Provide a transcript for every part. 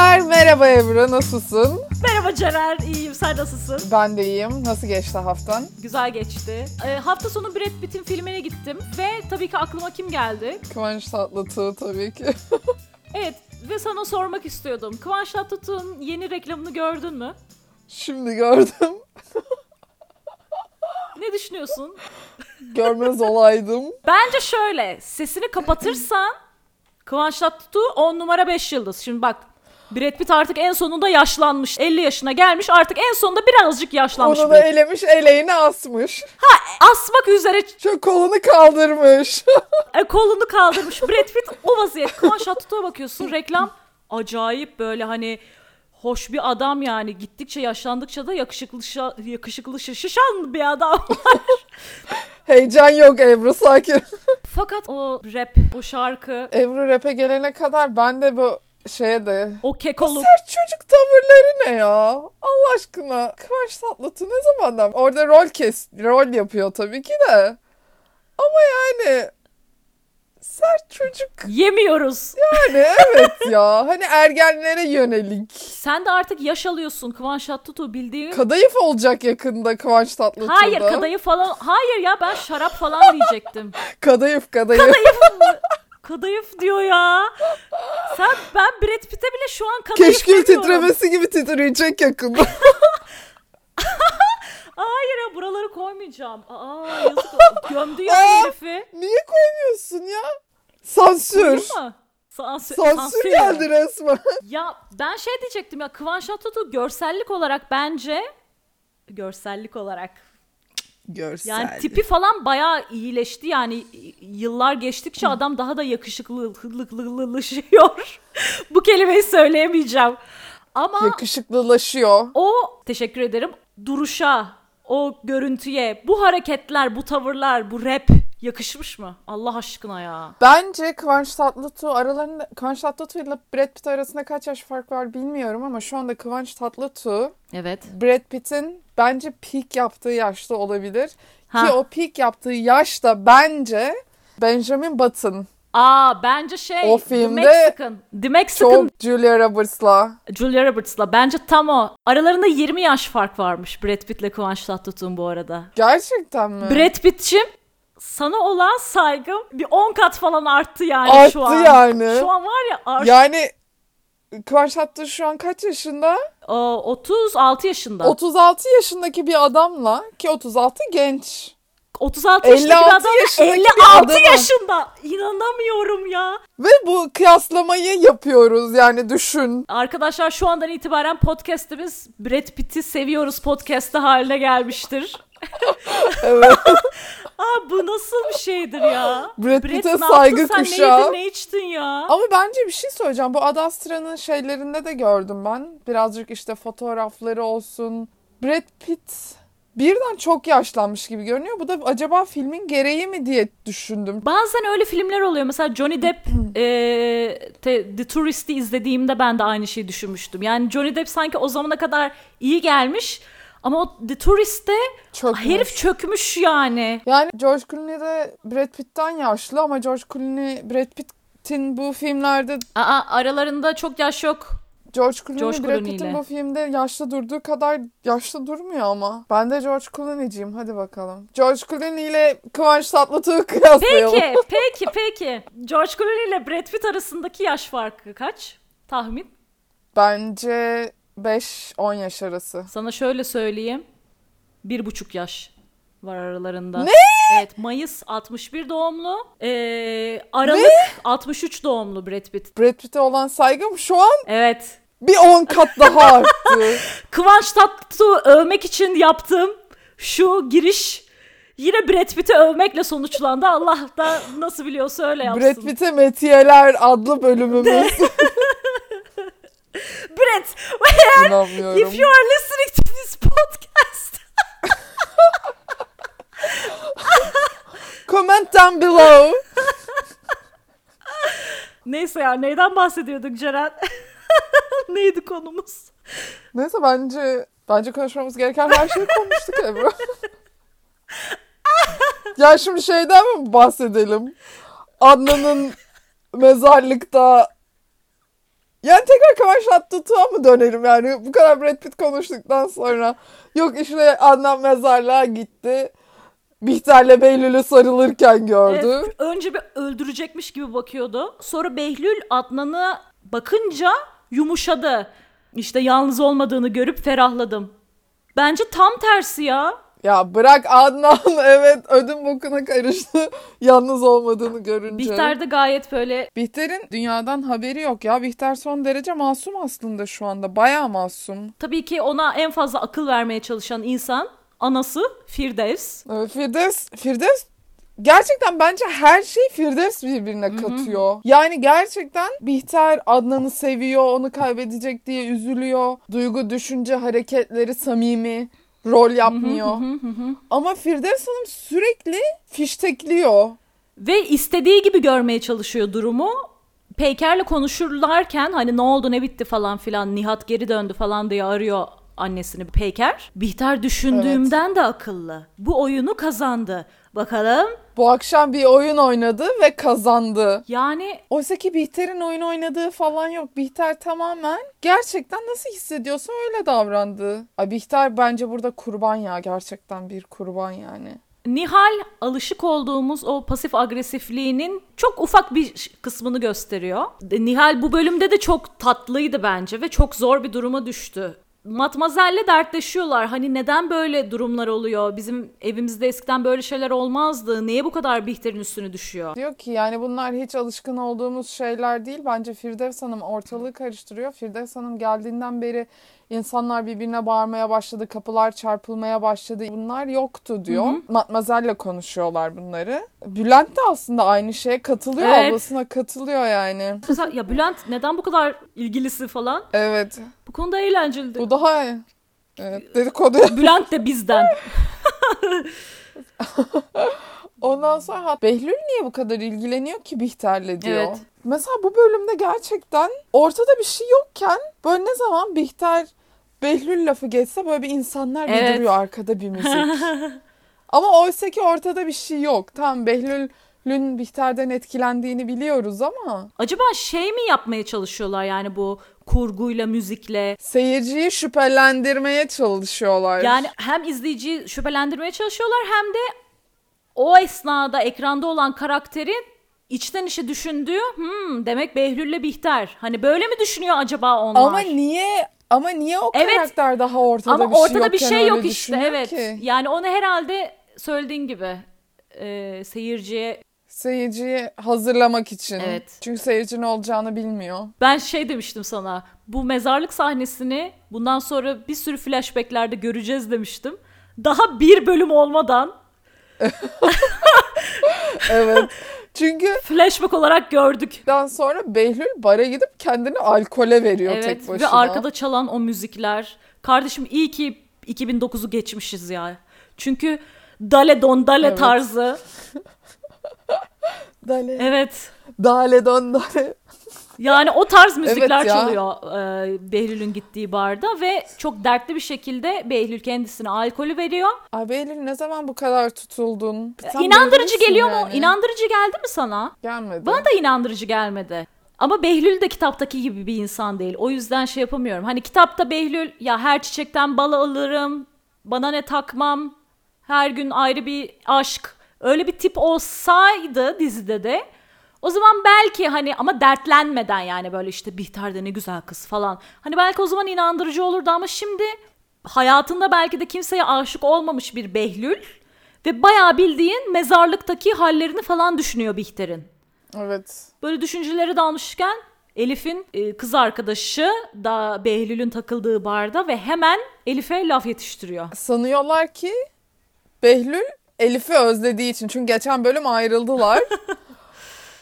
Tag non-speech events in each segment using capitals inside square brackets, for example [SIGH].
Arkadaşlar merhaba Ebru nasılsın? Merhaba Ceren, iyiyim. Sen nasılsın? Ben de iyiyim. Nasıl geçti haftan? Güzel geçti. Ee, hafta sonu Brad Pitt'in filmine gittim ve tabii ki aklıma kim geldi? Kıvanç Tatlıtuğ tabii ki. [LAUGHS] Evet ve sana sormak istiyordum. Kıvanç Tatlıtuğ'un yeni reklamını gördün mü? Şimdi gördüm. Ne düşünüyorsun? Görmez olaydım. [LAUGHS] Bence şöyle, sesini kapatırsan Kıvanç Tatlıtuğ 10 numara 5 yıldız. Şimdi bak Brad Pitt artık en sonunda yaşlanmış. 50 yaşına gelmiş artık en sonunda birazcık yaşlanmış. Onu da Brad. elemiş, eleğini asmış. Asmak üzere Şu kolunu kaldırmış. [LAUGHS] E, kolunu kaldırmış. Brad Pitt o vaziyet. Kıvanç Tatlıtuğ'a bakıyorsun reklam acayip böyle hani hoş bir adam yani. Gittikçe yaşlandıkça da yakışıklı şa- yakışıklı şişan bir adam. Heyecan yok Ebru sakin. Fakat o rap, o şarkı, Ebru rap'e gelene kadar ben de bu şeye de... o kekoluk. sert çocuk tavırları ne ya? Allah aşkına. Kıvanç Tatlıtuğ ne zamandan? Orada rol kes, rol yapıyor tabii ki de. Ama yani sert çocuk Yemiyoruz. yani evet [LAUGHS] ya. Hani ergenlere yönelik. Sen de artık yaş alıyorsun Kıvanç Tatlıtuğ bildiğin. Kadayıf olacak yakında Kıvanç Tatlıtuğ'da. Hayır kadayıf falan. Hayır ya ben şarap falan diyecektim. [LAUGHS] Kadayıf kadayıf. Kadayıf [LAUGHS] diyor ya. Sen ben Brad Pitt'e bile şu an kadayıf Keşkül demiyorum. titremesi gibi titreyecek yakında. [LAUGHS] Hayır ya buraları koymayacağım. Aa yazık. Gömdü ya Aa! herifi. Niye koymuyorsun ya? Sansür. Sansür, Sansür sansür geldi resmen. Ya ben şey diyecektim ya Kıvanç Tatlıtuğ görsellik olarak bence görsellik olarak Görsel. yani tipi falan bayağı iyileşti yani yıllar geçtikçe adam daha da yakışıklılılaşıyor. [LAUGHS] Bu kelimeyi söyleyemeyeceğim. Ama Yakışıklılaşıyor. o teşekkür ederim duruşa, o görüntüye, bu hareketler, bu tavırlar, bu rap yakışmış mı? Allah aşkına ya. Bence Kıvanç Tatlıtuğ aralarında Kıvanç Tatlıtuğ ile Brad Pitt arasında kaç yaş fark var bilmiyorum ama şu anda Kıvanç Tatlıtuğ Evet. Brad Pitt'in bence peak yaptığı yaşta olabilir. Ha. Ki o peak yaptığı yaşta bence Benjamin Button Aa bence şey O The filmde Mexican. The Mexican çok Julia Roberts'la Julia Roberts'la. Bence tam o. Aralarında 20 yaş fark varmış Brad Pitt'le Kıvanç Tatlıtuğ'un bu arada. gerçekten mi? Brad Pitt'cim sana olan saygım bir 10 kat falan arttı yani Arttı şu an. yani. Şu an var ya art- Yani Kıvanç Tatlıtuğ şu an kaç yaşında? Aa, 36 yaşında. 36 yaşındaki bir adamla ki 36 genç. 36 yaşındaki bir 56 adam yaşındaki bir 56 adama. yaşında. İnanamıyorum ya. Ve bu kıyaslamayı yapıyoruz yani düşün. Arkadaşlar şu andan itibaren podcast'imiz Brad Pitt'i seviyoruz podcast'ı haline gelmiştir. [LAUGHS] Evet. [LAUGHS] Aa bu nasıl bir şeydir ya? Brad Pitt'e ne saygı yaptın sen? kuşağı. Ne yedin ne içtin ya? Ama bence bir şey söyleyeceğim. Bu Ad Astra'nın şeylerinde de gördüm ben. Birazcık işte fotoğrafları olsun. Brad Pitt birden çok yaşlanmış gibi görünüyor. Bu da acaba filmin gereği mi diye düşündüm. Bazen öyle filmler oluyor. Mesela Johnny Depp e, te- The Tourist'i izlediğimde ben de aynı şeyi düşünmüştüm. Yani Johnny Depp sanki o zamana kadar iyi gelmiş ama o The Tourist'te herif çökmüş yani. Yani George Clooney de Brad Pitt'ten yaşlı ama George Clooney Brad Pitt'in bu filmlerde Aa, aralarında çok yaş yok. George Clooney, George Brad Pitt'in bu filmde yaşlı durduğu kadar yaşlı durmuyor ama. Ben de George Clooney'ciyim. Hadi bakalım. George Clooney ile Kıvanç Tatlıtuğ'u [LAUGHS] kıyaslayalım. Peki, peki, peki. George Clooney ile Brad Pitt arasındaki yaş farkı kaç? Tahmin. Bence 5-10 yaş arası. Sana şöyle söyleyeyim. Bir buçuk yaş var aralarında. Ne? Evet Mayıs 61 doğumlu. Ee, Aralık 63 doğumlu Brad Pitt. Brad Pitt'e olan saygım şu an Evet. bir 10 kat daha arttı. [LAUGHS] Kıvanç Tatlıtuğ'u övmek için yaptığım şu giriş yine Brad Pitt'i övmekle sonuçlandı. Allah da nasıl biliyorsa öyle yapsın. Brad Pitt'e Metiyeler adlı bölümümüz. [LAUGHS] [LAUGHS] Brad, İnanmıyorum. if you are listening to this podcast Comment down below. Neyse ya neyden bahsediyorduk Ceren? [LAUGHS] Neydi konumuz? Neyse bence bence konuşmamız gereken her şeyi konuştuk Ebru. ya şimdi şeyden mi bahsedelim? Adnan'ın mezarlıkta Yani tekrar Kıvanç Tatlıtuğ'a mı dönerim yani bu kadar Brad Pitt konuştuktan sonra. Yok işte Adnan mezarlığa gitti. Bihter'le Behlül'ü sarılırken gördü. Evet, önce bir öldürecekmiş gibi bakıyordu. Sonra Behlül Adnan'a bakınca yumuşadı. İşte yalnız olmadığını görüp ferahladım. Bence tam tersi ya. Ya bırak Adnan [LAUGHS] evet ödüm bokuna karıştı [LAUGHS] yalnız olmadığını görünce. Bihter de gayet böyle Bihter'in dünyadan haberi yok ya. Bihter son derece masum aslında şu anda. Bayağı masum. tabii ki ona en fazla akıl vermeye çalışan insan anası Firdevs. Ee, Firdevs, Firdevs gerçekten bence her şeyi Firdevs birbirine katıyor. Yani gerçekten Bihter Adnan'ı seviyor, onu kaybedecek diye üzülüyor. Duygu, düşünce, hareketleri samimi. Rol yapmıyor. Ama Firdevs Hanım sürekli fiştekliyor. Ve istediği gibi görmeye çalışıyor durumu. Peyker'le konuşurlarken hani ne oldu ne bitti falan filan Nihat geri döndü falan diye arıyor annesini Peyker. Bihter düşündüğümden de akıllı. Bu oyunu kazandı. Bakalım Bu akşam bir oyun oynadı ve kazandı. yani Oysa ki Bihter'in oyun oynadığı falan yok. Bihter tamamen gerçekten nasıl hissediyorsa öyle davrandı. Ay Bihter bence burada kurban ya. Gerçekten bir kurban yani. Nihal alışık olduğumuz o pasif agresifliğinin çok ufak bir kısmını gösteriyor. Nihal bu bölümde de çok tatlıydı bence ve çok zor bir duruma düştü. Matmazel'le dertleşiyorlar. Hani neden böyle durumlar oluyor? Bizim evimizde eskiden böyle şeyler olmazdı. Niye bu kadar Bihter'in üstüne düşüyor? Diyor ki yani bunlar hiç alışkın olduğumuz şeyler değil. Bence Firdevs Hanım ortalığı karıştırıyor. Firdevs Hanım geldiğinden beri insanlar birbirine bağırmaya başladı. Kapılar çarpılmaya başladı. Bunlar yoktu diyor. Matmazel'le konuşuyorlar bunları. Bülent de aslında aynı şeye katılıyor. Evet. Ablasına katılıyor yani. Mesela ya Bülent neden bu kadar ilgilisi falan? Evet. Bu konuda eğlenceliydi. Bu daha evet, dedikodu. [LAUGHS] Bülent de bizden. [LAUGHS] Ondan sonra Behlül niye bu kadar ilgileniyor ki Bihter'le diyor. Evet. Mesela bu bölümde gerçekten ortada bir şey yokken böyle ne zaman Bihter Behlül lafı geçse böyle bir insanlar bir Evet. duruyor arkada bir müzik. [LAUGHS] ama oysa ki ortada bir şey yok. Tamam Behlül'ün Bihter'den etkilendiğini biliyoruz ama Acaba şey mi yapmaya çalışıyorlar yani bu kurguyla, müzikle? seyirciyi şüphelendirmeye çalışıyorlar. Yani hem izleyiciyi şüphelendirmeye çalışıyorlar hem de o esnada ekranda olan karakterin içten içe düşündüğü hmm, demek Behlül'le Bihter. Hani böyle mi düşünüyor acaba onlar? ama niye ama niye o Evet. karakter daha ortada Ama bir şey ortada bir şey öyle yok işte evet. ki? Yani onu herhalde söylediğin gibi e, seyirciye Seyirciyi hazırlamak için. Evet. Çünkü seyirci ne olacağını bilmiyor. Ben şey demiştim sana. Bu mezarlık sahnesini bundan sonra bir sürü flashbacklerde göreceğiz demiştim. Daha bir bölüm olmadan [LAUGHS] Evet. Çünkü flashback olarak gördük. daha sonra Behlül bara gidip kendini alkole veriyor tek Evet başına. ve arkada çalan o müzikler. Kardeşim iyi ki 2009'u geçmişiz ya. Çünkü Dale Don Dale Evet. tarzı. [LAUGHS] Dale, Evet. dale don dale. Yani o tarz müzikler Evet ya. çalıyor e, Behlül'ün gittiği barda ve çok dertli bir şekilde Behlül kendisine alkolü veriyor. Ay Behlül ne zaman bu kadar tutuldun? Sen İnandırıcı geliyor mu? yani. İnandırıcı geldi mi sana? Gelmedi. Bana da inandırıcı gelmedi. Ama Behlül de kitaptaki gibi bir insan değil. O yüzden şey yapamıyorum. Hani kitapta Behlül ya her çiçekten bal alırım, bana ne takmam, her gün ayrı bir aşk. Öyle bir tip olsaydı dizide de o zaman belki hani ama dertlenmeden yani böyle işte Bihter de ne güzel kız falan. Hani belki o zaman inandırıcı olurdu ama şimdi hayatında belki de kimseye aşık olmamış bir Behlül ve bayağı bildiğin mezarlıktaki hallerini falan düşünüyor Bihter'in. Evet. Böyle düşüncelere dalmışken Elif'in e, kız arkadaşı da Behlül'ün takıldığı barda ve hemen Elif'e laf yetiştiriyor. Sanıyorlar ki Behlül Elif'i özlediği için. Çünkü geçen bölüm ayrıldılar. [LAUGHS]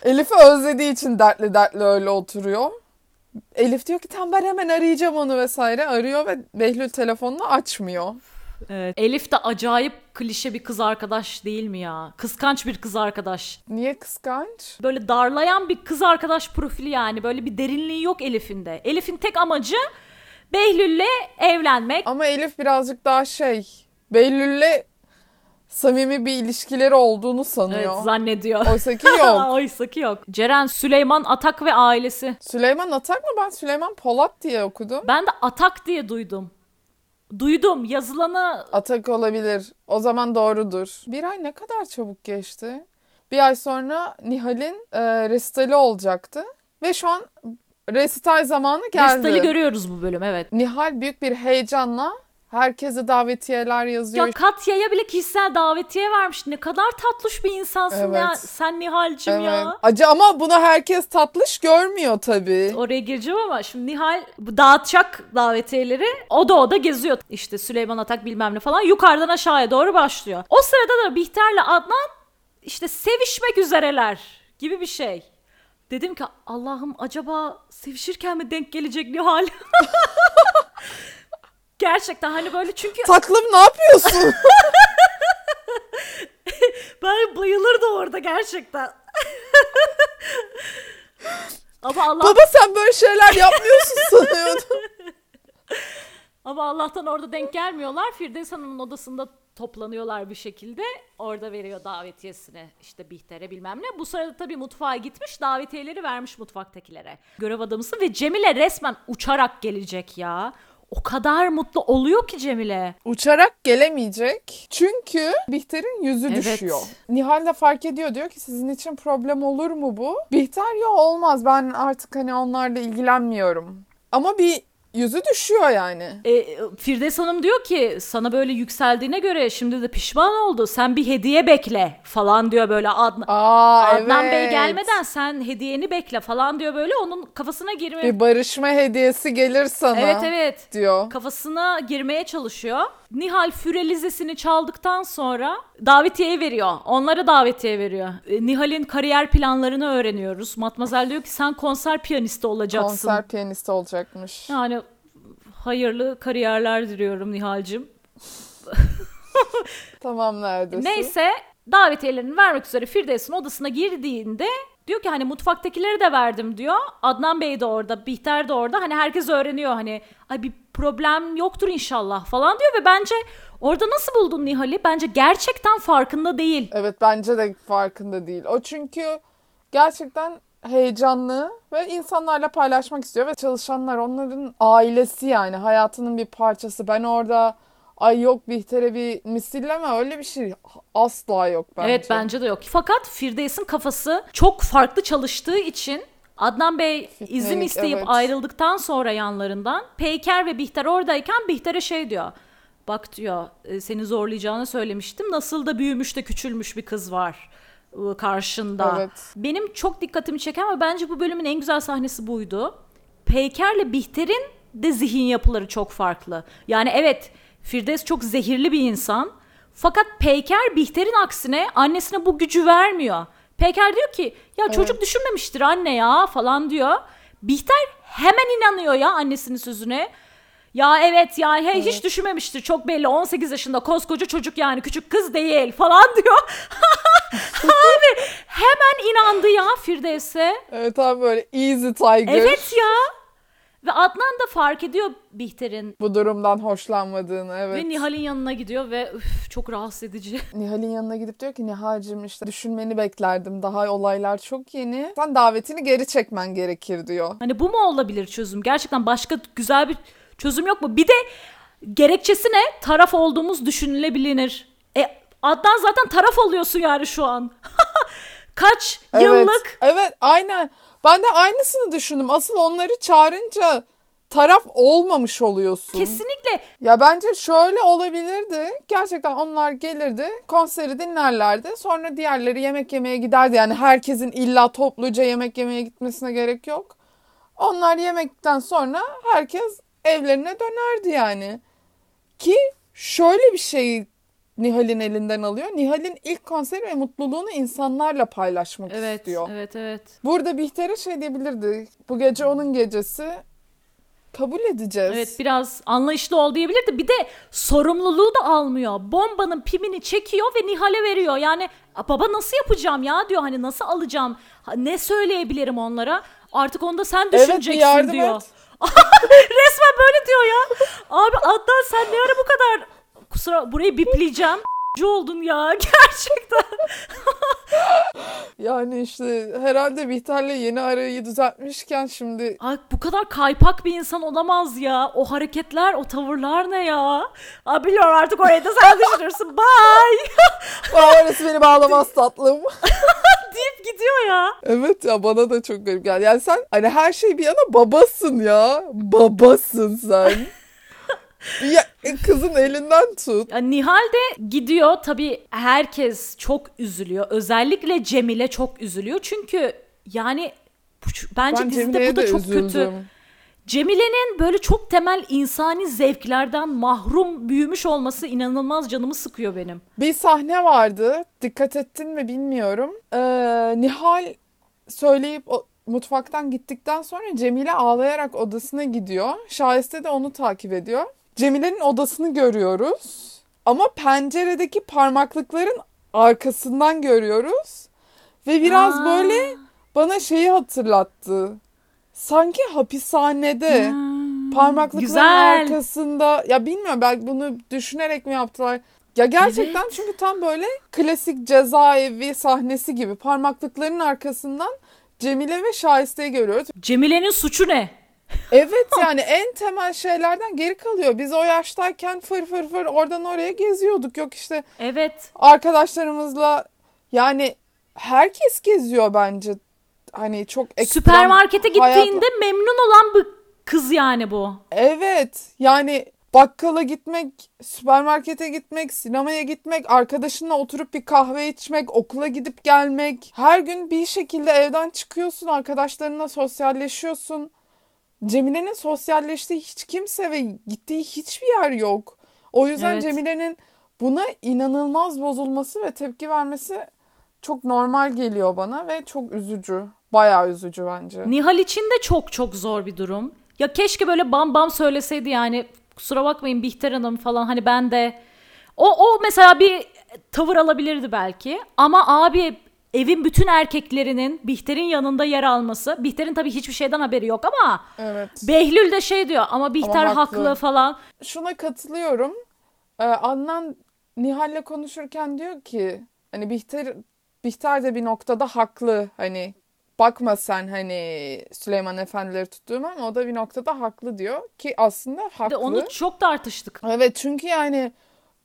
Elif'i özlediği için dertli dertli öyle oturuyor. Elif diyor ki tamam ben hemen arayacağım onu vesaire. Arıyor ve Behlül telefonunu açmıyor. Elif de acayip klişe bir kız arkadaş değil mi ya? Kıskanç bir kız arkadaş. Niye kıskanç? Böyle darlayan bir kız arkadaş profili yani. Böyle bir derinliği yok Elif'in de. Elif'in tek amacı Behlül'le evlenmek. Ama Elif birazcık daha şey Behlül'le samimi bir ilişkileri olduğunu Evet, sanıyor. zannediyor. Oysa ki yok. [LAUGHS] Oysa ki yok. Ceren, Süleyman Atak ve ailesi. Süleyman Atak mı? Ben Süleyman Polat diye okudum. Ben de Atak diye duydum. Duydum. Yazılanı Atak olabilir. O zaman doğrudur. Bir ay ne kadar çabuk geçti. Bir ay sonra Nihal'in e, resitali olacaktı. Ve şu an resital zamanı geldi. Restali görüyoruz bu bölüm evet. Nihal büyük bir heyecanla herkese davetiyeler yazıyor. Ya Katya'ya bile kişisel davetiye vermiş. Ne kadar tatlış bir insansın Evet. ya. Sen Nihal'cim Evet. ya. Acı ama bunu herkes tatlış görmüyor tabii. Oraya gireceğim ama şimdi Nihal dağıtacak davetiyeleri o da o da geziyor. İşte Süleyman Atak bilmem ne falan yukarıdan aşağıya doğru başlıyor. O sırada da Bihter'le Adnan işte sevişmek üzereler gibi bir şey. Dedim ki Allah'ım acaba sevişirken mi denk gelecek Nihal? [LAUGHS] Gerçekten hani böyle çünkü Tatlım ne yapıyorsun? [LAUGHS] ben bayılırdım orada gerçekten. Ama Allah Baba sen böyle şeyler yapmıyorsun sanıyordum. Ama Allah'tan orada denk gelmiyorlar. Firdevs Hanım'ın odasında toplanıyorlar bir şekilde. Orada veriyor davetiyesini işte Bihter'e bilmem ne. Bu sırada tabii mutfağa gitmiş davetiyeleri vermiş mutfaktakilere. Görev adamısı ve Cemile resmen uçarak gelecek ya. O kadar mutlu oluyor ki Cemile. Uçarak gelemeyecek. Çünkü Bihter'in yüzü Evet. düşüyor. Nihal de fark ediyor. Diyor ki sizin için problem olur mu bu? Bihter yok olmaz. Ben artık hani onlarla ilgilenmiyorum. Ama bir yüzü düşüyor yani. E, Firdevs Hanım diyor ki sana böyle yükseldiğine göre şimdi de pişman oldu. Sen bir hediye bekle falan diyor böyle Adnan. Aa Adnan evet. Bey gelmeden sen hediyeni bekle falan diyor böyle onun kafasına girmeye Bir barışma hediyesi gelir sana. Evet evet. Diyor. Kafasına girmeye çalışıyor. Nihal Fürelizesini çaldıktan sonra davetiyeyi veriyor. Onlara davetiye veriyor. E, Nihal'in kariyer planlarını öğreniyoruz. Matmazel diyor ki sen konser piyanisti olacaksın. Konser piyanisti olacakmış. Yani hayırlı kariyerler diliyorum Nihal'cim. [LAUGHS] Tamam neredesin? Neyse davetiyelerini vermek üzere Firdevs'in odasına girdiğinde diyor ki hani mutfaktakileri de verdim diyor. Adnan Bey de orada, Bihter de orada. Hani herkes öğreniyor hani ay bir problem yoktur inşallah falan diyor ve bence orada nasıl buldun Nihal'i? Bence gerçekten farkında değil. Evet bence de farkında değil. O çünkü gerçekten heyecanlı ve insanlarla paylaşmak istiyor ve çalışanlar onların ailesi yani hayatının bir parçası. Ben orada ay yok Bihter'e bir misilleme öyle bir şey asla yok bence. Evet bence de yok. Fakat Firdevs'in kafası çok farklı çalıştığı için Adnan Bey izin isteyip evet. ayrıldıktan sonra yanlarından Peyker ve Bihter oradayken Bihter'e şey diyor. Bak diyor "e, seni zorlayacağını söylemiştim. Nasıl da büyümüş de küçülmüş bir kız var ıı, karşında. Evet. Benim çok dikkatimi çeken ve bence bu bölümün en güzel sahnesi buydu. Peyker'le Bihter'in de zihin yapıları çok farklı. Yani evet Firdevs çok zehirli bir insan. Fakat Peyker Bihter'in aksine annesine bu gücü vermiyor. Peyker diyor ki ya çocuk düşünmemiştir anne ya falan diyor. Bihter hemen inanıyor ya annesinin sözüne. Ya evet yani he, hiç düşünmemiştir çok belli 18 yaşında koskoca çocuk yani küçük kız değil falan [LAUGHS] diyor. Abi hemen inandı ya Firdevs'e. Evet abi böyle easy tiger. Evet ya. Ve Adnan da fark ediyor Bihter'in Bu durumdan hoşlanmadığını evet. ve Nihal'in yanına gidiyor ve üf, çok rahatsız edici. [LAUGHS] Nihal'in yanına gidip diyor ki Nihal'cim işte düşünmeni beklerdim. Daha olaylar çok yeni. Sen davetini geri çekmen gerekir diyor. Hani bu mu olabilir çözüm? Gerçekten başka güzel bir çözüm yok mu? Bir de gerekçesi ne? Taraf olduğumuz düşünülebilir. E Adnan zaten taraf oluyorsun yani şu an. [LAUGHS] Kaç Evet, yıllık Evet aynen. Ben de aynısını düşündüm. Asıl onları çağırınca taraf olmamış oluyorsun. kesinlikle Ya bence şöyle olabilirdi. Gerçekten onlar gelirdi, konseri dinlerlerdi. Sonra diğerleri yemek yemeye giderdi. Yani herkesin illa topluca yemek yemeye gitmesine gerek yok. Onlar yemekten sonra herkes evlerine dönerdi yani. Ki şöyle bir şey Nihal'in elinden alıyor. Nihal'in ilk konseri ve mutluluğunu insanlarla paylaşmak evet istiyor. evet evet. Burada Bihter'e şey diyebilirdi. Bu gece onun gecesi. Kabul edeceğiz. Evet biraz anlayışlı ol diyebilirdi. Bir de sorumluluğu da almıyor. Bombanın pimini çekiyor ve Nihal'e veriyor. Yani "A, baba nasıl yapacağım ya diyor. Hani nasıl alacağım? Ne söyleyebilirim onlara? Artık onu da sen Evet, bir düşüneceksin yardım diyor. et. [LAUGHS] Resmen böyle diyor ya. Abi Adnan sen ne ara bu kadar kusura burayı bipleyeceğim. [LAUGHS] oldun ya [LAUGHS] gerçekten. [LAUGHS] Yani işte herhalde Bihter'le yeni arayı düzeltmişken şimdi Ay bu kadar kaypak bir insan olamaz ya. O hareketler, o tavırlar ne ya? Abi biliyorum artık orayı da sen düşünürsün. Bye Aa, orası beni bağlamaz tatlım. deyip gidiyor ya. Evet ya bana da çok garip geldi. Yani sen hani her şey bir yana babasın ya. Babasın sen. ya, e, kızın elinden tut. Ya Nihal de gidiyor. Tabii herkes çok üzülüyor. Özellikle Cemile çok üzülüyor. Çünkü yani bu- bence Ben dizide Cemile'ye bu da de çok üzüldüm. kötü. Cemile'nin böyle çok temel insani zevklerden mahrum büyümüş olması inanılmaz canımı sıkıyor benim. Bir sahne vardı. Dikkat ettin mi bilmiyorum. Ee, Nihal söyleyip o, mutfaktan gittikten sonra Cemile ağlayarak odasına gidiyor. Şahiste de onu takip ediyor. Cemile'nin odasını görüyoruz. Ama penceredeki parmaklıkların arkasından görüyoruz. Ve biraz Aa. böyle bana şeyi hatırlattı. Sanki hapishanede Hmm, parmaklıkların Güzel. arkasında ya bilmiyorum belki bunu düşünerek mi yaptılar? Ya gerçekten çünkü tam böyle klasik cezaevi sahnesi gibi parmaklıkların arkasından Cemile ve Şahiste'yi görüyoruz. Cemile'nin suçu ne? Evet yani en temel şeylerden geri kalıyor. Biz o yaştayken fır fır fır oradan oraya geziyorduk. Yok işte Evet. arkadaşlarımızla yani herkes geziyor bence. Hani çok ekstrem Süpermarkete hayat- gittiğinde memnun olan bir kız yani bu. Evet yani bakkala gitmek, süpermarkete gitmek, sinemaya gitmek, arkadaşınla oturup bir kahve içmek, okula gidip gelmek. Her gün bir şekilde evden çıkıyorsun, arkadaşlarınla sosyalleşiyorsun. Cemile'nin sosyalleştiği hiç kimse ve gittiği hiçbir yer yok. O yüzden Evet. Cemile'nin buna inanılmaz bozulması ve tepki vermesi çok normal geliyor bana ve çok üzücü. Bayağı üzücü bence. Nihal için de çok çok zor bir durum. Ya keşke böyle bam bam söyleseydi yani kusura bakmayın Bihter Hanım falan hani ben de o o mesela bir tavır alabilirdi belki ama abi evin bütün erkeklerinin Bihter'in yanında yer alması Bihter'in tabii hiçbir şeyden haberi yok ama Evet. Behlül de şey diyor ama Bihter Ama haklı. haklı falan. şuna katılıyorum. Ee, Adnan Nihal'le konuşurken diyor ki hani Bihter Bihter de bir noktada haklı. Hani bakma sen hani Süleyman Efendileri tuttuğum ama o da bir noktada haklı diyor ki aslında haklı. De onu çok tartıştık. Evet çünkü yani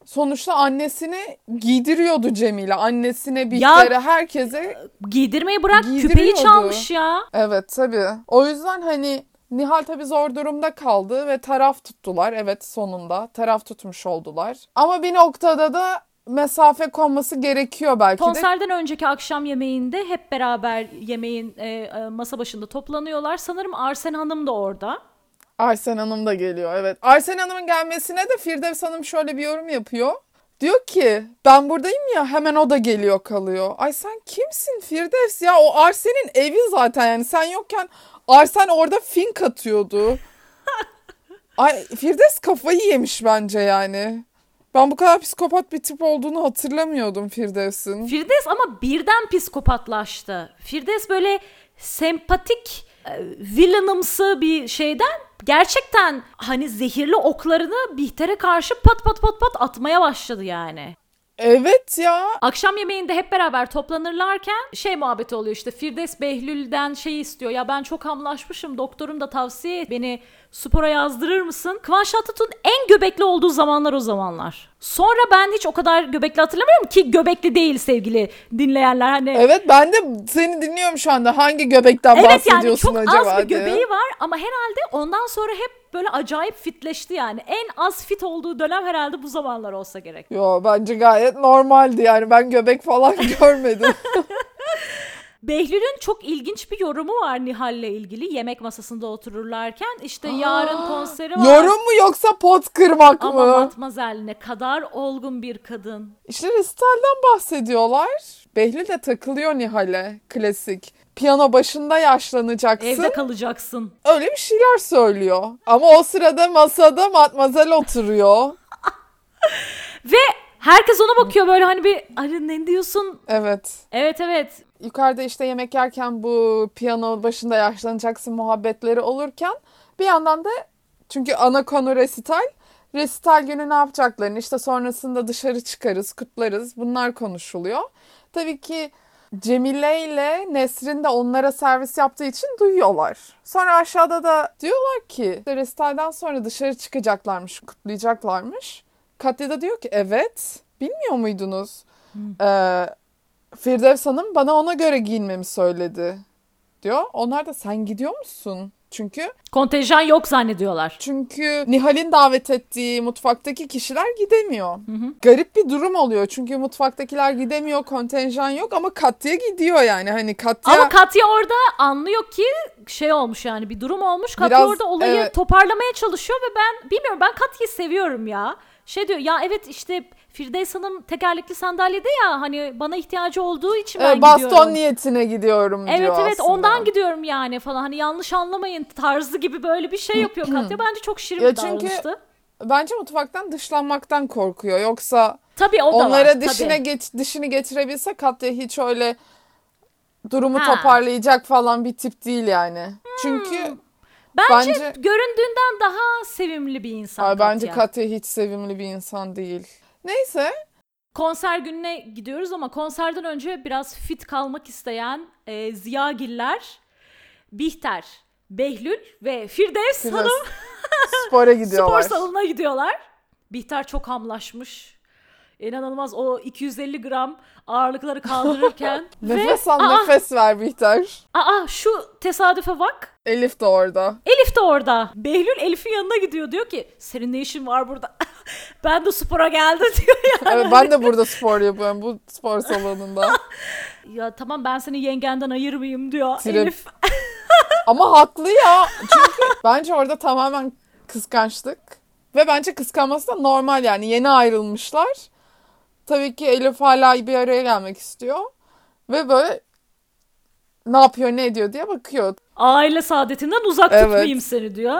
sonuçta annesini giydiriyordu Cemile. Annesine, Bihter'e, herkese Giydirmeyi bırak küpeyi çalmış ya. Evet tabii. O yüzden hani Nihal tabii zor durumda kaldı ve taraf tuttular. Evet sonunda taraf tutmuş oldular. Ama bir noktada da mesafe konması gerekiyor belki de. Konserden önceki akşam yemeğinde hep beraber yemeğin e, e, masa başında toplanıyorlar. Sanırım Arsen Hanım da orada. Arsen Hanım da geliyor evet. Arsen Hanım'ın gelmesine de Firdevs Hanım şöyle bir yorum yapıyor. Diyor ki ben buradayım ya hemen o da geliyor kalıyor. Ay sen kimsin Firdevs ya o Arsen'in evi zaten yani sen yokken Arsen orada fink atıyordu. [LAUGHS] Ay Firdevs kafayı yemiş bence yani. Ben bu kadar psikopat bir tip olduğunu hatırlamıyordum Firdevs'in. Firdevs ama birden psikopatlaştı. Firdevs böyle sempatik, e, villainımsı bir şeyden gerçekten hani zehirli oklarını Bihter'e karşı pat pat pat pat atmaya başladı yani. Evet ya. Akşam yemeğinde hep beraber toplanırlarken şey muhabbeti oluyor işte Firdevs Behlül'den şey istiyor ya ben çok hamlaşmışım doktorum da tavsiye et beni spora yazdırır mısın? Kıvanç Tatlıtuğ'un en göbekli olduğu zamanlar o zamanlar. Sonra ben hiç o kadar göbekli hatırlamıyorum ki göbekli değil sevgili dinleyenler hani. Evet ben de seni dinliyorum şu anda. Hangi göbekten Evet yani bahsediyorsun çok acaba az bir diye. göbeği var ama herhalde ondan sonra hep böyle acayip fitleşti yani. En az fit olduğu dönem herhalde bu zamanlar olsa gerek. Yo bence gayet normaldi yani ben göbek falan [LAUGHS] görmedim. [LAUGHS] Behlül'ün çok ilginç bir yorumu var Nihal'le ilgili yemek masasında otururlarken. işte yarın konseri var. Yorum mu yoksa pot kırmak Ama mı? Matmazel ne kadar olgun bir kadın. İşte resitalden bahsediyorlar. Behlül de takılıyor Nihal'e klasik. Piyano başında yaşlanacaksın. Evde kalacaksın. Öyle bir şeyler söylüyor. Ama o sırada masada matmazel oturuyor. [LAUGHS] Ve herkes ona bakıyor böyle hani bir hani ne diyorsun? Evet. Evet evet. Yukarıda işte yemek yerken bu piyano başında yaşlanacaksın muhabbetleri olurken bir yandan da çünkü ana konu resital resital günü ne yapacaklarını işte sonrasında dışarı çıkarız, kutlarız. Bunlar konuşuluyor. Tabii ki Cemile ile Nesrin de onlara servis yaptığı için duyuyorlar. Sonra aşağıda da diyorlar ki işte resitalden sonra dışarı çıkacaklarmış, kutlayacaklarmış. Katya da diyor ki evet bilmiyor muydunuz? Ee, Firdevs Hanım bana ona göre giyinmemi söyledi diyor. Onlar da sen gidiyor musun? Çünkü Kontenjan yok zannediyorlar. çünkü Nihal'in davet ettiği mutfaktaki kişiler gidemiyor. Garip bir durum oluyor. Çünkü mutfaktakiler gidemiyor, kontenjan yok ama Katya gidiyor yani. Hani Katya Ama Katya orada anlıyor ki şey olmuş yani bir durum olmuş. Katya Biraz, orada olayı evet. toparlamaya çalışıyor ve ben bilmiyorum ben Katya'yı seviyorum ya. Şey diyor ya evet işte Firdevs Hanım tekerlekli sandalyede ya hani bana ihtiyacı olduğu için ben e, baston gidiyorum. niyetine gidiyorum Evet diyor evet aslında. ondan gidiyorum yani falan hani yanlış anlamayın tarzı gibi böyle bir şey yapıyor [CLEARS THROAT] Katya. Bence çok şirin Ya bir çünkü davranıştı. Bence mutfaktan dışlanmaktan korkuyor. Yoksa Tabii o da onlara var. dişine tabii. geç, dişini getirebilse Katya hiç öyle durumu Ha. toparlayacak falan bir tip değil yani. Çünkü Bence, bence- göründüğünden daha sevimli bir insan Ay, bence Katya. Katya hiç sevimli bir insan değil. Neyse Konser gününe gidiyoruz ama konserden önce biraz fit kalmak isteyen e, Ziyagiller, Bihter, Behlül ve Firdevs Firdevs Hanım [LAUGHS] spora spor gidiyorlar. salonuna gidiyorlar. Bihter çok hamlaşmış. İnanılmaz o 250 gram ağırlıkları kaldırırken ve [LAUGHS] Nefes al aa, nefes ver Bihter. aa şu tesadüfe bak. Elif de orada. Elif de orada. Behlül Elif'in yanına gidiyor diyor ki senin ne işin var burada? [LAUGHS] ben de spora geldim [LAUGHS] diyor ya. Evet ben de burada spor yapıyorum bu spor salonunda. [LAUGHS] Ya tamam ben seni yengenden ayırmayayım diyor Trip. Elif. Ama haklı ya. Çünkü bence orada tamamen kıskançlık. Ve bence kıskanması da normal yani. Yeni ayrılmışlar. Tabii ki Elif hala bir araya gelmek istiyor. Ve böyle ne yapıyor ne ediyor diye bakıyor. Aile saadetinden uzak Evet. tutmayayım seni diyor.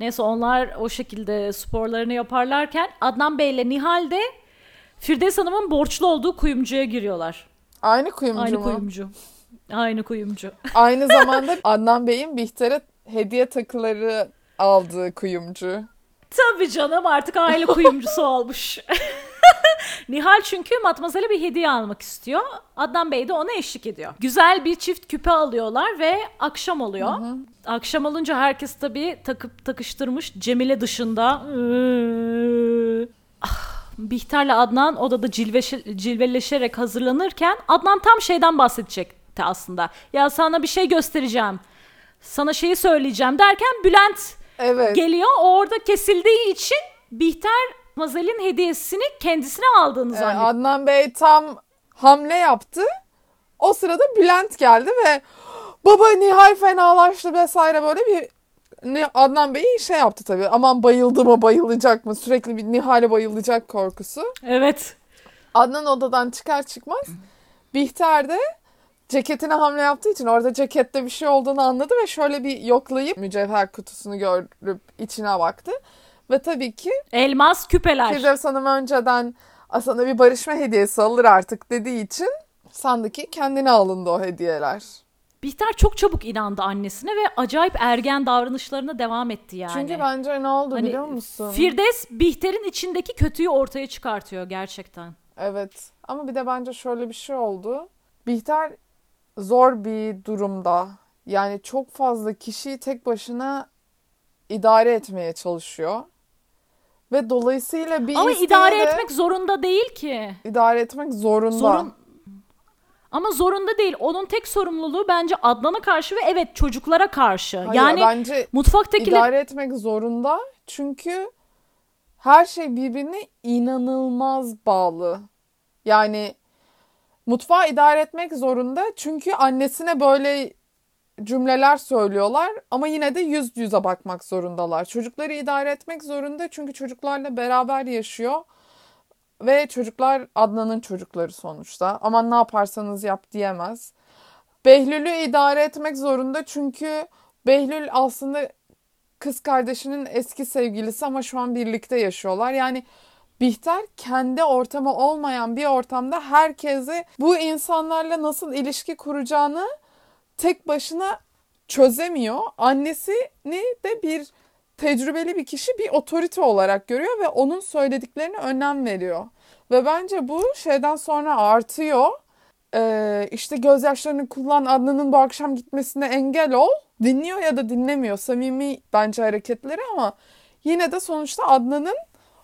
Neyse onlar o şekilde sporlarını yaparlarken Adnan Bey ile Nihal de Firdevs Hanım'ın borçlu olduğu kuyumcuya giriyorlar. Aynı kuyumcu Aynı mu? kuyumcu. Aynı kuyumcu. Aynı [LAUGHS] zamanda Adnan Bey'in Bihter'e hediye takıları aldığı kuyumcu. Tabii canım artık aile kuyumcusu olmuş. [LAUGHS] [LAUGHS] Nihal çünkü Matmazel'e bir hediye almak istiyor. Adnan Bey de ona eşlik ediyor. Güzel bir çift küpe alıyorlar ve akşam oluyor. Akşam olunca herkes tabii takıp takıştırmış Cemile dışında. Ah, Bihter'le Adnan odada cilveşe- cilveleşerek hazırlanırken Adnan tam şeyden bahsedecekti aslında. Ya sana bir şey göstereceğim. Sana şeyi söyleyeceğim derken Bülent Evet. geliyor. O orada kesildiği için Bihter Mazel'in hediyesini kendisine aldığını Ee, zannediyor. Adnan Bey tam hamle yaptı. O sırada Bülent geldi ve baba Nihal fenalaştı vesaire böyle bir Adnan Bey şey yaptı tabii. Aman bayıldı mı bayılacak mı sürekli bir Nihal'e bayılacak korkusu. Evet. Adnan odadan çıkar çıkmaz Bihter de ceketine hamle yaptığı için orada cekette bir şey olduğunu anladı ve şöyle bir yoklayıp mücevher kutusunu görüp içine baktı. Ve tabii ki Elmas küpeler. Firdevs Hanım önceden "A, sana bir barışma hediyesi alır artık dediği için sandı ki kendine alındı o hediyeler. Bihter çok çabuk inandı annesine ve acayip ergen davranışlarına devam etti yani. Çünkü bence ne oldu Hani biliyor musun? Firdevs Bihter'in içindeki kötüyü ortaya çıkartıyor gerçekten. Evet ama bir de bence şöyle bir şey oldu. Bihter zor bir durumda. Yani çok fazla kişiyi tek başına idare etmeye çalışıyor. Ve dolayısıyla bir Ama idare de etmek zorunda değil ki. idare etmek zorunda. Zorun ama zorunda değil. Onun tek sorumluluğu bence Adnan'a karşı ve evet çocuklara karşı. Hayır, yani bence mutfaktakiler idare etmek zorunda. Çünkü her şey birbirine inanılmaz bağlı. Yani mutfağı idare etmek zorunda. Çünkü annesine böyle cümleler söylüyorlar ama yine de yüz yüze bakmak zorundalar. Çocukları idare etmek zorunda çünkü çocuklarla beraber yaşıyor. Ve çocuklar Adnan'ın çocukları sonuçta. Aman ne yaparsanız yap diyemez. Behlül'ü idare etmek zorunda çünkü Behlül aslında kız kardeşinin eski sevgilisi ama şu an birlikte yaşıyorlar. Yani Bihter kendi ortamı olmayan bir ortamda herkese bu insanlarla nasıl ilişki kuracağını tek başına çözemiyor. Annesini de bir tecrübeli bir kişi bir otorite olarak görüyor ve onun söylediklerine önem veriyor. Ve bence bu şeyden sonra artıyor. Ee, işte gözyaşlarını kullan Adnan'ın bu akşam gitmesine engel ol. Dinliyor ya da dinlemiyor. Samimi bence hareketleri ama yine de sonuçta Adnan'ın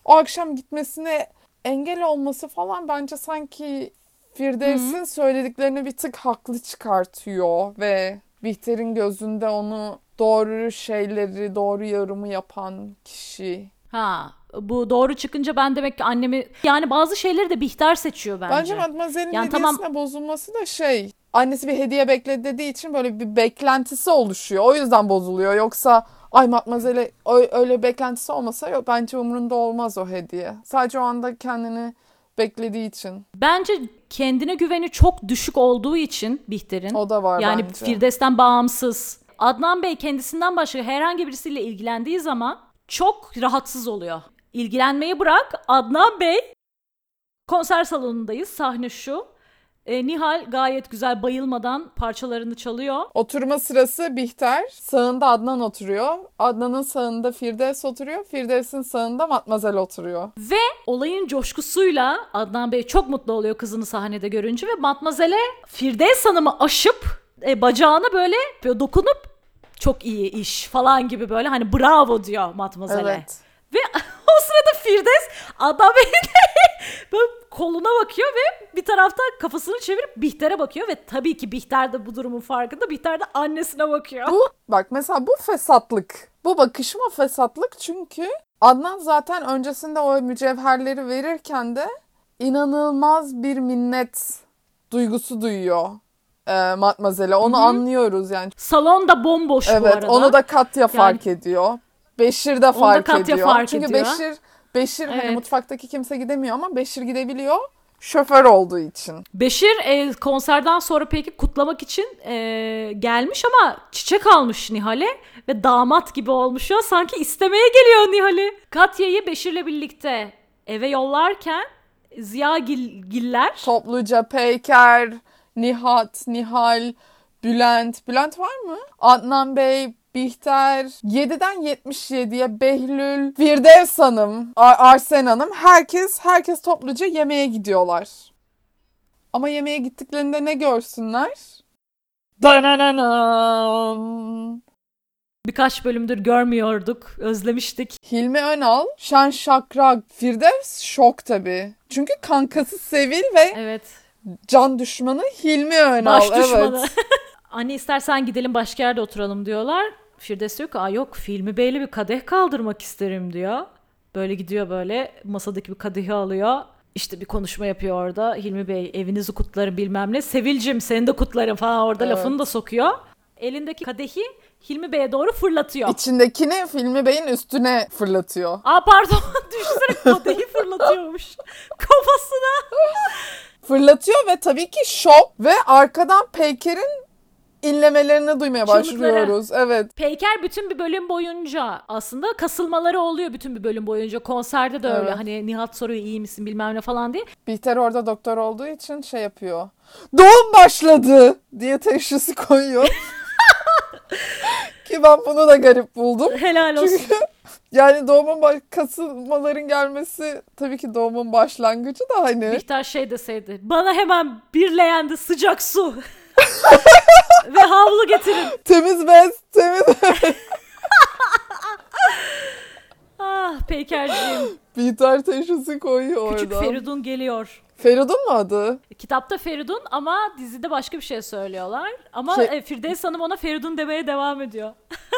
o akşam gitmesine engel olması falan bence sanki Firdevs'in söylediklerini bir tık haklı çıkartıyor ve Bihter'in gözünde onu doğru şeyleri, doğru yorumu yapan kişi. Ha bu doğru çıkınca ben demek ki annemi yani bazı şeyleri de Bihter seçiyor bence. Bence Matmazel'in Yani hediyesine tamam- bozulması da şey, annesi bir hediye bekledi dediği için böyle bir beklentisi oluşuyor. O yüzden bozuluyor. Yoksa ay Matmazel'e ö- öyle beklentisi olmasa yok bence umurunda olmaz o hediye. Sadece o anda kendini beklediği için. Bence kendine güveni çok düşük olduğu için Bihter'in. O da var yani bence. Firdevs'ten bağımsız. Adnan Bey kendisinden başka herhangi birisiyle ilgilendiği zaman çok rahatsız oluyor. İlgilenmeyi bırak Adnan Bey konser salonundayız sahne şu. E, Nihal gayet güzel bayılmadan parçalarını çalıyor. Oturma sırası Bihter. Sağında Adnan oturuyor. Adnan'ın sağında Firdevs oturuyor. Firdevs'in sağında Matmazel oturuyor. Ve olayın coşkusuyla Adnan Bey çok mutlu oluyor kızını sahnede görünce ve Matmazel'e Firdevs Hanım'ı aşıp e, bacağına böyle, böyle dokunup çok iyi iş falan gibi böyle hani bravo diyor Matmazel'e. Evet. Ve [LAUGHS] o sırada Firdevs Bey'in [LAUGHS] böyle koluna bakıyor ve bir tarafta kafasını çevirip Bihter'e bakıyor ve tabii ki Bihter de bu durumun farkında. Bihter de annesine bakıyor. Bu bak mesela bu fesatlık. Bu bakışma fesatlık çünkü Adnan zaten öncesinde o mücevherleri verirken de inanılmaz bir minnet duygusu duyuyor e, Matmazel'e. Onu anlıyoruz yani. Salon da bomboş bu Evet arada. onu da Katya fark ediyor. Beşir de fark Katya ediyor. fark Çünkü ediyor. Beşir Beşir hani Evet. mutfaktaki kimse gidemiyor ama Beşir gidebiliyor. Şoför olduğu için. Beşir e, konserden sonra peki kutlamak için e, gelmiş ama çiçek almış Nihal'e ve damat gibi olmuş ya sanki istemeye geliyor Nihal'i. Katya'yı Beşir'le birlikte eve yollarken Ziya Gil, Giller Topluca Peyker, Nihat, Nihal, Bülent. Bülent var mı? Adnan Bey, Bihter, 7'den 77'ye Behlül, Firdevs Hanım, Ar- Arsen Hanım. Herkes, herkes topluca yemeğe gidiyorlar. Ama yemeğe gittiklerinde ne görsünler? Dananam. birkaç bölümdür görmüyorduk, özlemiştik. Hilmi Önal, Şen Şakrak, Firdevs şok tabii. Çünkü kankası Sevil ve Evet. can düşmanı Hilmi Önal. Baş düşmanı. Evet. [LAUGHS] Anne istersen gidelim başka yerde oturalım diyorlar. Firdevs diyor ki Aa, yok filmi Bey'le bir kadeh kaldırmak isterim diyor. Böyle gidiyor böyle masadaki bir kadehi alıyor. İşte bir konuşma yapıyor orada. Hilmi Bey evinizi kutlarım bilmem ne. Sevilcim seni de kutlarım falan orada Evet. lafını da sokuyor. Elindeki kadehi Hilmi Bey'e doğru fırlatıyor. İçindekini Filmi Bey'in üstüne fırlatıyor. Aa pardon [LAUGHS] düşünsene kadehi fırlatıyormuş [LAUGHS] kafasına. Fırlatıyor ve tabii ki şok ve arkadan Peyker'in inlemelerini duymaya Çığlıkları. başlıyoruz. Evet. Peyker bütün bir bölüm boyunca aslında kasılmaları oluyor bütün bir bölüm boyunca. Konserde de öyle Evet. hani Nihat soruyor iyi misin bilmem ne falan diye. Bihter orada doktor olduğu için şey yapıyor. Doğum başladı diye teşhisi koyuyor. [LAUGHS] Ki ben bunu da garip buldum. Helal olsun. Çünkü [LAUGHS] yani doğumun baş- kasılmaların gelmesi tabii ki doğumun başlangıcı da hani. Bihter şey deseydi. Bana hemen bir leğende sıcak su [LAUGHS] havlu getirin. [GASPS] Temiz bez, temiz [LAUGHS] Ah Peykerciğim. [GASPS] Bihter teşhisi koyuyor Küçük orada. Feridun geliyor. Feridun mu adı? Kitapta Feridun ama dizide başka bir şey söylüyorlar. Ama Şey- e, Firdevs Hanım ona Feridun demeye devam ediyor.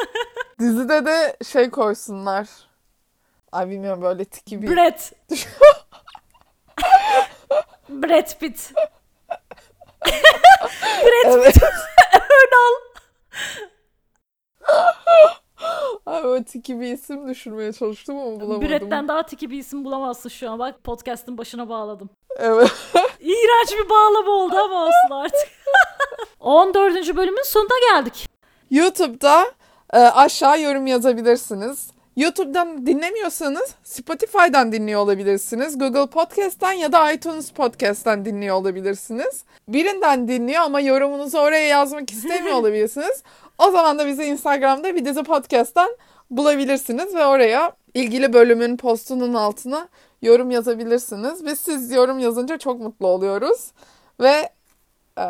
[LAUGHS] Dizide de şey koysunlar. Ay bilmiyorum böyle tiki bir... Brad. [LAUGHS] Brad Pitt. Ernal. [LAUGHS] Ay böyle tiki bir isim düşürmeye çalıştım ama bulamadım. Brad'den daha tiki bir isim bulamazsın şu an. Bak podcast'ın başına bağladım. Evet. [LAUGHS] İğrenç bir bağlama oldu ama olsun artık. [LAUGHS] 14. bölümün sonuna geldik. YouTube'da e, aşağı yorum yazabilirsiniz. YouTube'dan dinlemiyorsanız Spotify'dan dinliyor olabilirsiniz. Google Podcast'tan ya da iTunes Podcast'tan dinliyor olabilirsiniz. Birinden dinliyor ama yorumunuzu oraya yazmak istemiyor [LAUGHS] olabilirsiniz. O zaman da bizi Instagram'da bir dizi podcast'tan bulabilirsiniz ve oraya ilgili bölümün postunun altına yorum yazabilirsiniz. Ve siz yorum yazınca çok mutlu oluyoruz. Ve eee,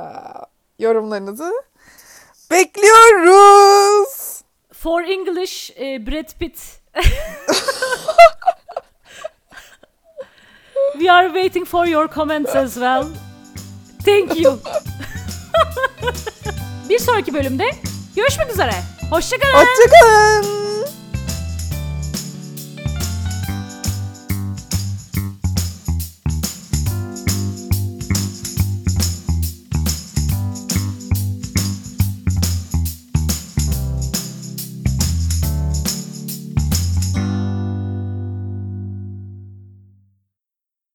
yorumlarınızı bekliyoruz. For English e, Brad Pitt. We are waiting for your comments as well. Thank you. [LAUGHS] Bir sonraki bölümde görüşmek üzere. Hoşçakalın. Hoşçakalın.